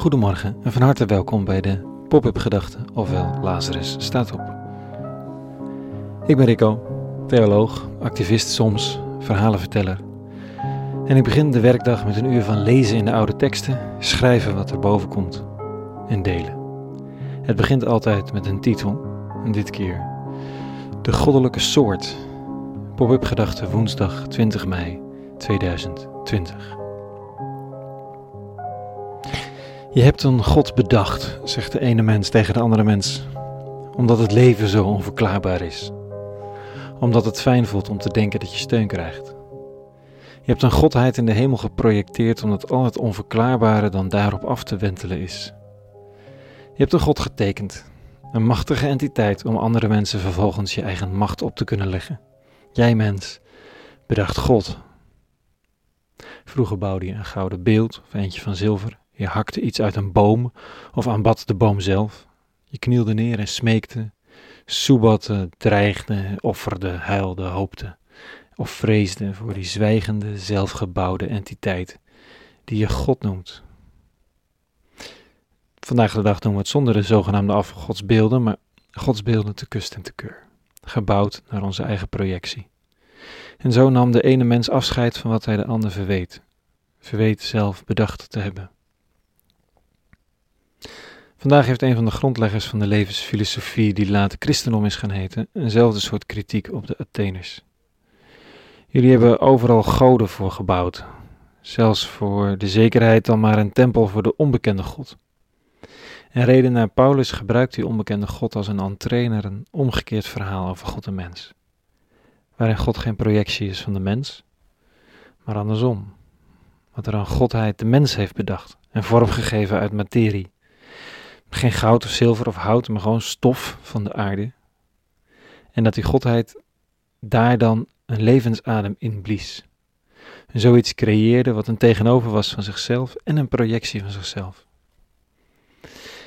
Goedemorgen en van harte welkom bij de Pop-up Gedachten, ofwel Lazarus staat op. Ik ben Rico, theoloog, activist soms, verhalenverteller. En ik begin de werkdag met een uur van lezen in de oude teksten, schrijven wat er boven komt en delen. Het begint altijd met een titel, en dit keer De Goddelijke Soort. Pop-up Gedachten woensdag 20 mei 2020. Je hebt een God bedacht, zegt de ene mens tegen de andere mens, omdat het leven zo onverklaarbaar is. Omdat het fijn voelt om te denken dat je steun krijgt. Je hebt een godheid in de hemel geprojecteerd omdat al het onverklaarbare dan daarop af te wentelen is. Je hebt een God getekend, een machtige entiteit om andere mensen vervolgens je eigen macht op te kunnen leggen. Jij mens, bedacht God. Vroeger bouwde je een gouden beeld of eentje van zilver je hakte iets uit een boom of aanbad de boom zelf. Je knielde neer en smeekte, soebatte, dreigde, offerde, huilde, hoopte of vreesde voor die zwijgende, zelfgebouwde entiteit die je God noemt. Vandaag de dag doen we het zonder de zogenaamde afgodsbeelden, maar godsbeelden te kust en te keur, gebouwd naar onze eigen projectie. En zo nam de ene mens afscheid van wat hij de ander verweet, verweet zelf bedacht te hebben. Vandaag heeft een van de grondleggers van de levensfilosofie, die later christendom is gaan heten, eenzelfde soort kritiek op de Atheners. Jullie hebben overal goden voor gebouwd, zelfs voor de zekerheid dan maar een tempel voor de onbekende God. En reden naar Paulus gebruikt die onbekende God als een entree naar een omgekeerd verhaal over God en mens, waarin God geen projectie is van de mens, maar andersom, wat er aan Godheid de mens heeft bedacht en vormgegeven uit materie geen goud of zilver of hout, maar gewoon stof van de aarde. En dat die Godheid daar dan een levensadem in blies. Zoiets creëerde wat een tegenover was van zichzelf en een projectie van zichzelf.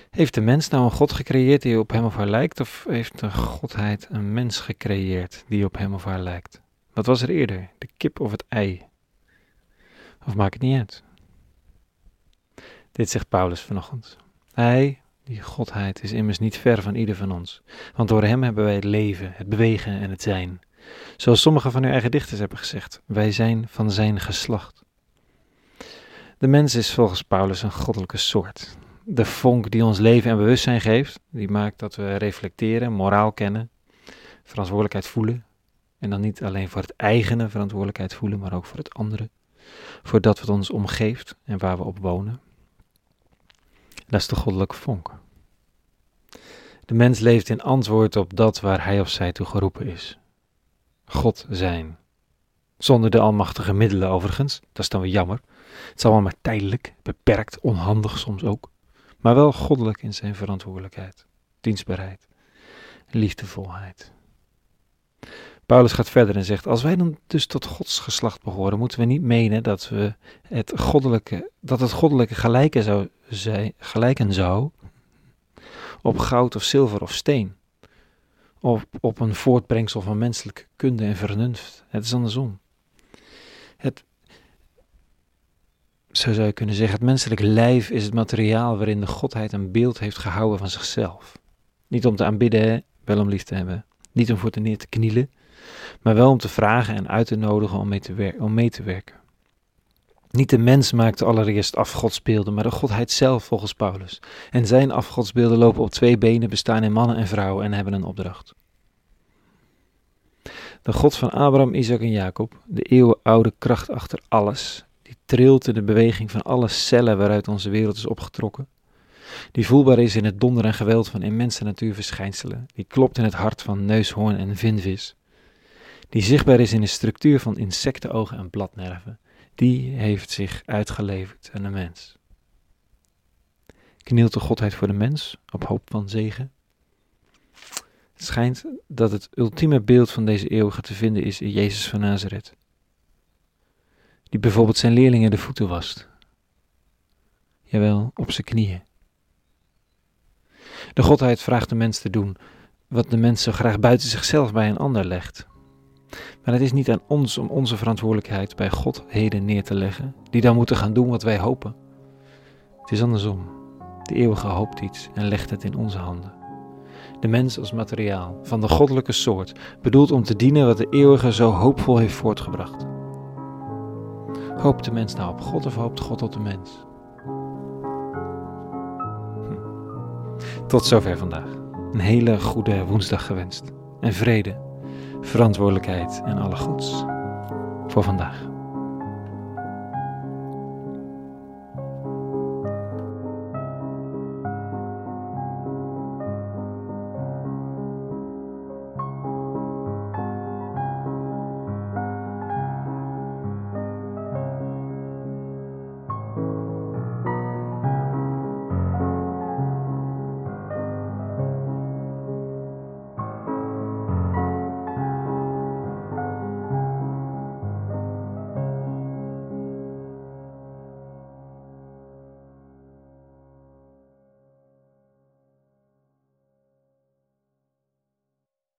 Heeft de mens nou een God gecreëerd die op hem of haar lijkt, of heeft de Godheid een mens gecreëerd die op hem of haar lijkt? Wat was er eerder, de kip of het ei? Of maakt het niet uit? Dit zegt Paulus vanochtend. Hij, die godheid is immers niet ver van ieder van ons, want door hem hebben wij het leven, het bewegen en het zijn. Zoals sommige van uw eigen dichters hebben gezegd, wij zijn van zijn geslacht. De mens is volgens Paulus een goddelijke soort. De vonk die ons leven en bewustzijn geeft, die maakt dat we reflecteren, moraal kennen, verantwoordelijkheid voelen. En dan niet alleen voor het eigene verantwoordelijkheid voelen, maar ook voor het andere. Voor dat wat ons omgeeft en waar we op wonen. Dat is de goddelijke vonk. De mens leeft in antwoord op dat waar hij of zij toe geroepen is. God zijn. Zonder de almachtige middelen overigens, dat is dan weer jammer. Het is allemaal maar tijdelijk, beperkt, onhandig soms ook. Maar wel goddelijk in zijn verantwoordelijkheid, dienstbaarheid, liefdevolheid. Paulus gaat verder en zegt: Als wij dan dus tot Gods geslacht behoren, moeten we niet menen dat, we het, goddelijke, dat het goddelijke gelijken zou, zij, gelijken zou op goud of zilver of steen. Of op een voortbrengsel van menselijke kunde en vernunft. Het is andersom. Het, zo zou je kunnen zeggen, het menselijk lijf is het materiaal waarin de Godheid een beeld heeft gehouden van zichzelf. Niet om te aanbidden, wel om lief te hebben. Niet om voor te neer te knielen, maar wel om te vragen en uit te nodigen om mee te, om mee te werken. Niet de mens maakte allereerst afgodsbeelden, maar de godheid zelf volgens Paulus. En zijn afgodsbeelden lopen op twee benen, bestaan in mannen en vrouwen en hebben een opdracht. De God van Abraham, Isaac en Jacob, de eeuwenoude kracht achter alles, die trilt in de beweging van alle cellen waaruit onze wereld is opgetrokken, die voelbaar is in het donder en geweld van immense natuurverschijnselen, die klopt in het hart van neushoorn en vinvis, die zichtbaar is in de structuur van insectenogen en bladnerven, die heeft zich uitgeleverd aan de mens. Knielt de Godheid voor de mens op hoop van zegen? Het schijnt dat het ultieme beeld van deze eeuwige te vinden is in Jezus van Nazareth, die bijvoorbeeld zijn leerlingen de voeten wast. Jawel, op zijn knieën. De Godheid vraagt de mens te doen wat de mens zo graag buiten zichzelf bij een ander legt. Maar het is niet aan ons om onze verantwoordelijkheid bij God heden neer te leggen, die dan moeten gaan doen wat wij hopen. Het is andersom. De eeuwige hoopt iets en legt het in onze handen. De mens als materiaal, van de goddelijke soort, bedoeld om te dienen wat de eeuwige zo hoopvol heeft voortgebracht. Hoopt de mens nou op God of hoopt God op de mens? Hm. Tot zover vandaag. Een hele goede woensdag gewenst. En vrede, verantwoordelijkheid en alle goeds. Voor vandaag.